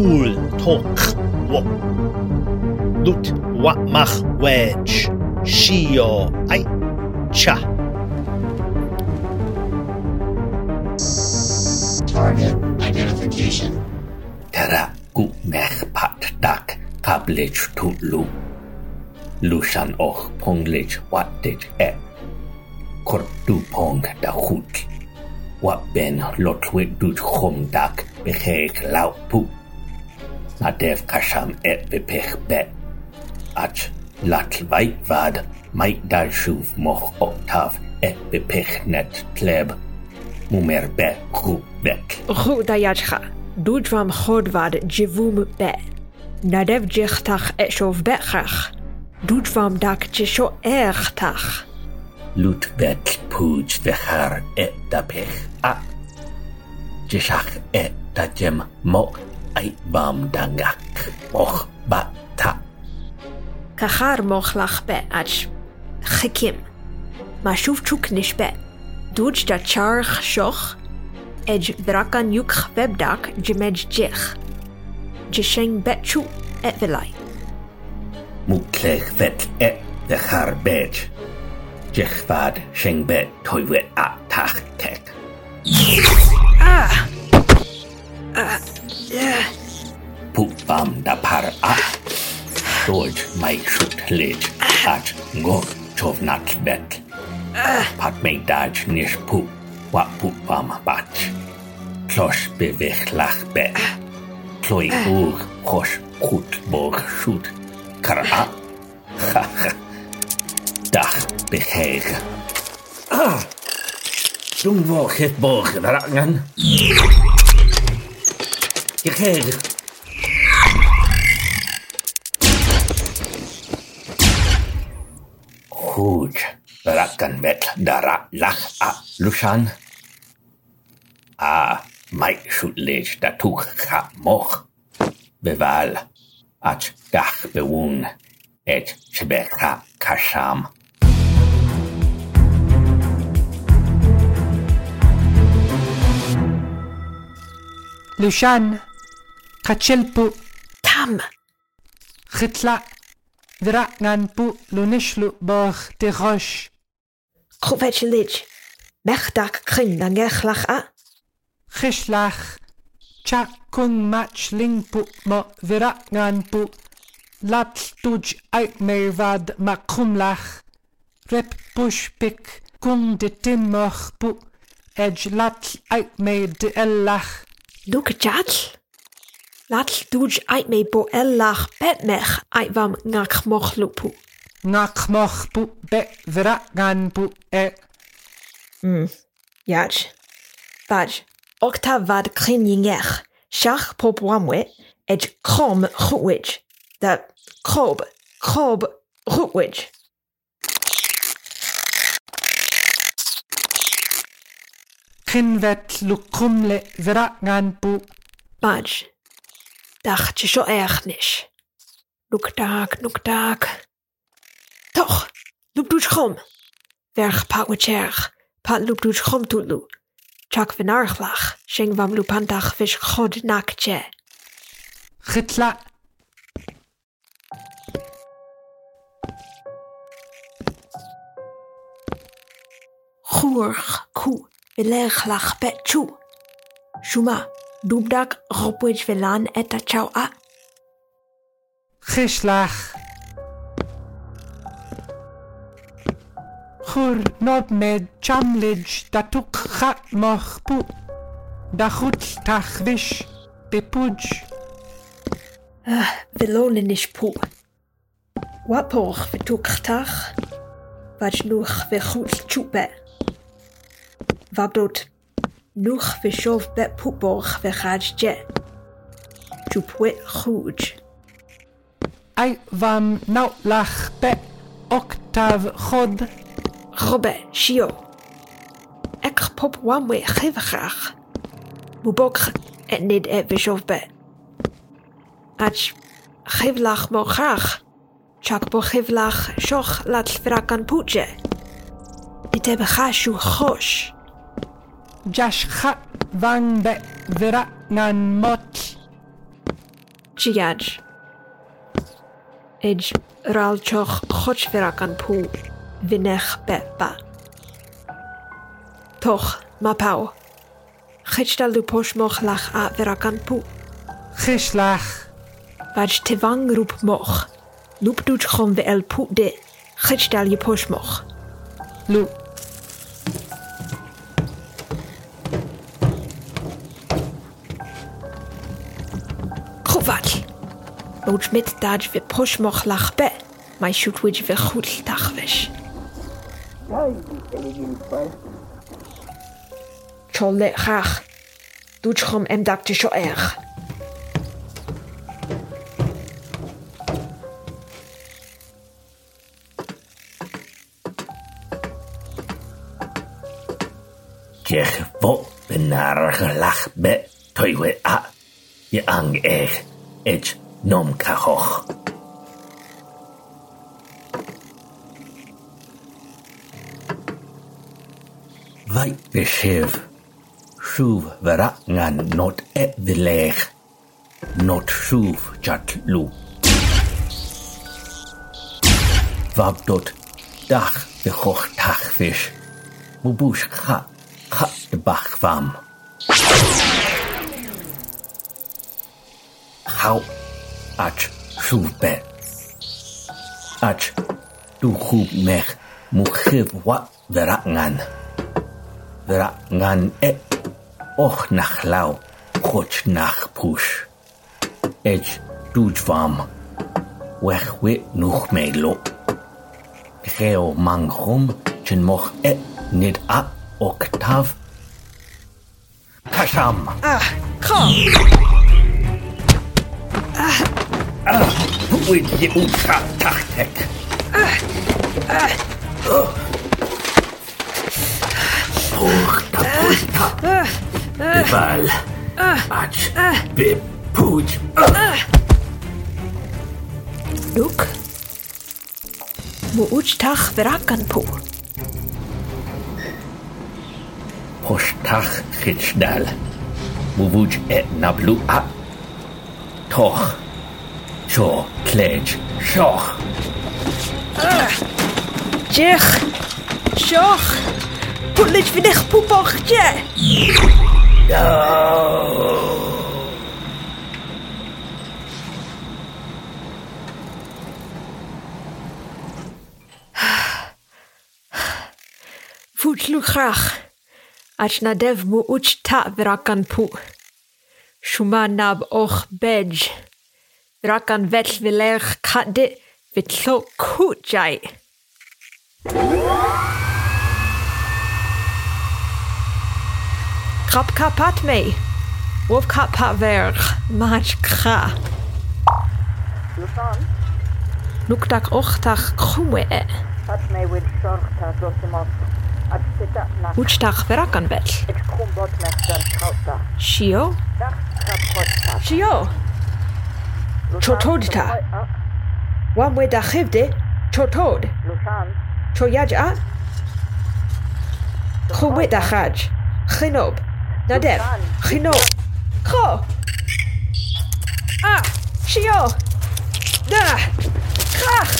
cool talk wo lut wa mach wedge shio ai cha Target identification. Tara mech pat dak kablech tu lu. Lushan och ponglech wattech e. Kort du pong da hut. Wat ben lotwe du chom dak becheg lau pu. nadev kasham et bepech bet. Ach latlvait vad, mait dalshuv moch octav et bepech net pleb. Mumer bet ru bet. Ru dayachcha, dudram chodvad jivum bet. Nadev jechtach et shov betchach. Dudram dak jesho erchtach. Lut bet puj vechar et dapech at. Jishach et dajem mok Aibamdangak och bata. Kahar moch lachbe ach chikim. Mashuv chuk nishbe. Duj da char shoch. Ej drakan yuk webdak jimej jech. Jisheng betchu et velai. Mukle vet et de garbage. Jechvad shengbet at tak tek. Ah! Ah! Pwp bam da par a. Roed mae siwt lyd at ngor tofnat bet. Pat mae dad nes pwp wa pwp bam bat. Clos befech lach bet. Cloi bwg chos chwt bog siwt. Car a. Ha ha. Dach becheig. Ah! Dwi'n fawr chyff bog yn yr angen. יחר. Goed, ratten met dara lach a lushan. A mai shutlich datuch ha moch. Beval, ach gach bewun, et shbecha kasham. לושן kachelpu tam. Ritla Dracnanpu lunishlu boch de roche. Kruvetchelich. Mechdak krin dan gechlach a. Geschlach. Chakung matchlingpu mo viracnanpu. Lapstuj uitmeerwad makumlach. Rep pushpik kung de timmochpu. Edge lat uitmeer de ellach. Doekjatl. Laat dúid ait mé bo eilech betmech ait bham nach mochlopú. Nach moch bu be vera gan bu e. Mm. Jaaj. Baj. Okta vad krinjingech. Shach pop wamwe. Ej krom chutwij. Da krob. Krob chutwij. Kinvet lukumle vera gan bu. Baj. Dacht je zo erg nicht. Nuk tak, nuk tak. Toch, loop doet schom. Werg pa met pa pat loep doet schom toelu. Chak venarglach, sheng wam loepandag vis god nakje. Gitla. Goerg koe, belerglach betjoe. Shuma, Dubdak ropuich velan eta chau a. Geslag. Gur not med chamlij datuk chat moch pu. Dachut tachwish bepuj. Ah, velonen nish pu. Wapoch vituk tach. Wat nog weer goed Nwch fe siof bet pwboch fe chad je. Chw pwet chwj. Ai fam naw lach be octaf chod. Chobe, sio. Ec pop wamwe chyfachach. Mwbogch et nid et fe siof bet. Ach, chyflach mochach. Chac bo chyflach sioch lat fragan pwtje. Nid eb chasiw chosh. Jashcha van be vira nan mot. Jiaj. Ej ralchoch choch vira pu. Vinech beba. Toch ma pau. Chichtal du posh moch lach a vira pu. Chishlach. Vaj tevang rup moch. Lup duch chom ve el pu de. Chichtal je posh moch. Lup. ooit met dat we push mocht lachbe, maar shoot we je weer goed dagwes. Tolle graag. Doet je en dat is zo erg. Jeg vol benarige lach be, we a. Je ang eg, et Nom Karoch. Weitgeschäf, schuv verangan not ebdelech, not schuv Wab Wabdot dach bechoch tachwisch, mubusch cha, bach bachwam. Hau Ach, acz Ach, du tuhub mech muhib wa drangan. Drangan e eh, och nach lau, choch nach push. Ech dujwam wech we nuch melo. Geo manghum chen moch eh, e nid a oktav. Kasham. Ah, komm. Pójdź ucha, de Puchta, puchta. Wal. Patrz, by pójdź. Duk. Muutach po. pu. Postach chytzdal. Mówić e nablu a Toch. Sio, cledge, sioch. Diolch. Sioch. Pwlid fy'n eich pwboch, je. No. Fwtlw chrach. Ac na def mw uch ta fyragan pw. Siwma nab o'ch bedj. Dragan fell filerch cade fitlo cwtiau. Krap kapat me. Wof kapat verch. Mach kra. Lwgdag ochdach cwwe e. Pat mei wyd sorgta zosimot. Wchtach verakan bell. Sio? Sio? چطورتا و ده؟ چطور؟ چو خوب خو مدخج خنوب. ندر خنوب. خو. اه شیو. ده خخ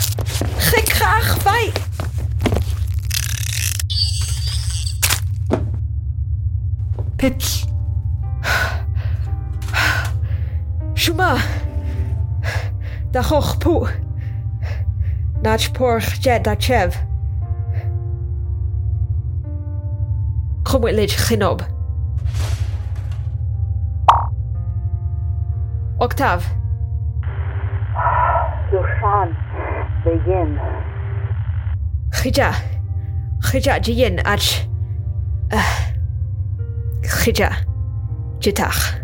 خک خخ بای پتش da choch pw. Nad porch jed a chef. Chymwylid chynob. Octaf. Yw'chan, fe yin. Chyja. Chyja di yin at... Uh, chyja. Jitach.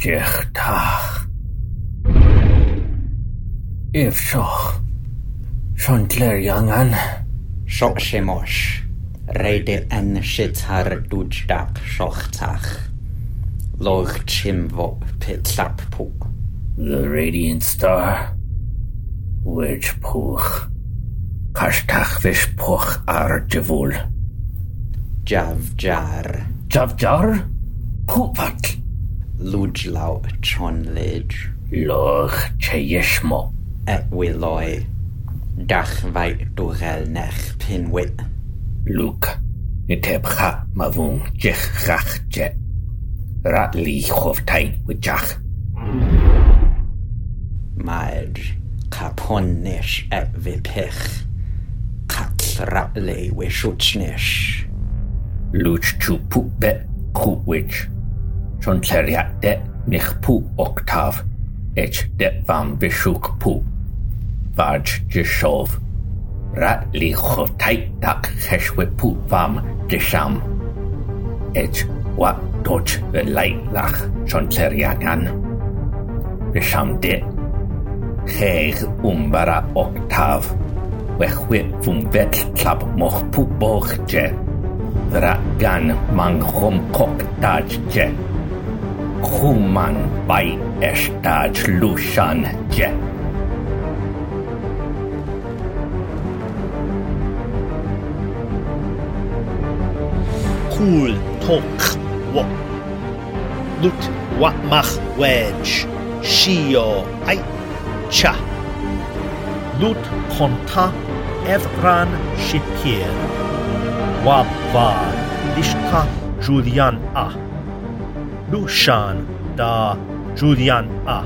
Di'ch dach. I'r sioch. Siantler angan. Sioch simosh. Reidir en sitar dwjdach sioch tach. Loch chimvo pit lap po. The Radiant Star. Wedge poch. Kashtach vish poch ar javul. Javjar. Javjar? Pwpat lwdlaw tronlid. Loch cheismo. E wyloi. Dachfau dwrel nech pinwyd. Luke, ni tebcha ma fwng jech rach je. Rat li chof tain wyjach. Mae'r caponish e fi pech. Catra le wiswtsnish. Lwch chwpwbe chwwich. Choncheria de Nichpu Octav Ech de Vam bishuk Pu Varj Jishov Rat Li Chotai Tak cheshwe Pu Vam Jisham Ech Wa Toch Velai Lach Choncheria Gan Visham De Cheg Umbara Octav Wechwe Fumvet klap Moch Pu Boch Je Ra Gan Mang Chom Kok Taj Je Chuman bai estaj lushan je. Cool tok wo. Lut wa wedge. Shio ai cha. Lut konta evran shipir. Wa va Julian a. Lushan da Julian a.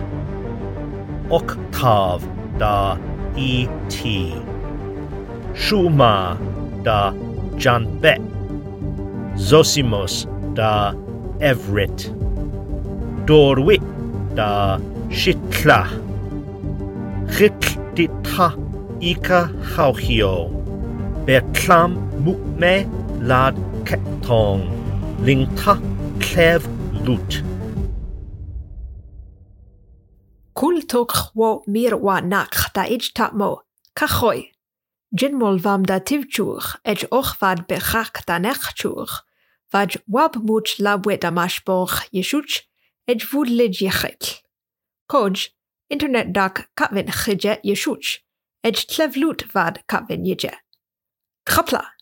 Octav da E.T. Shuma da Janbet. Zosimos da Everett. Dorwit da Shitla. Chik dita ika hauchio. Berklam mukme lad ketong. Lingta klev אחדות. כול תוכחו מיר ונח תאיג' תמו, כחוי. ג'ין מולבם דתיבצ'וך, אג' אוכבד בכך תנחצ'וך, ואג' ווב מוץ' לבוית המשפוך ישוץ', אג' ווד לג' יחק. קודג' אינטרנט דק כוון חיג'ה ישוץ', אג' תלבלות וד כוון יג'ה. חפלה.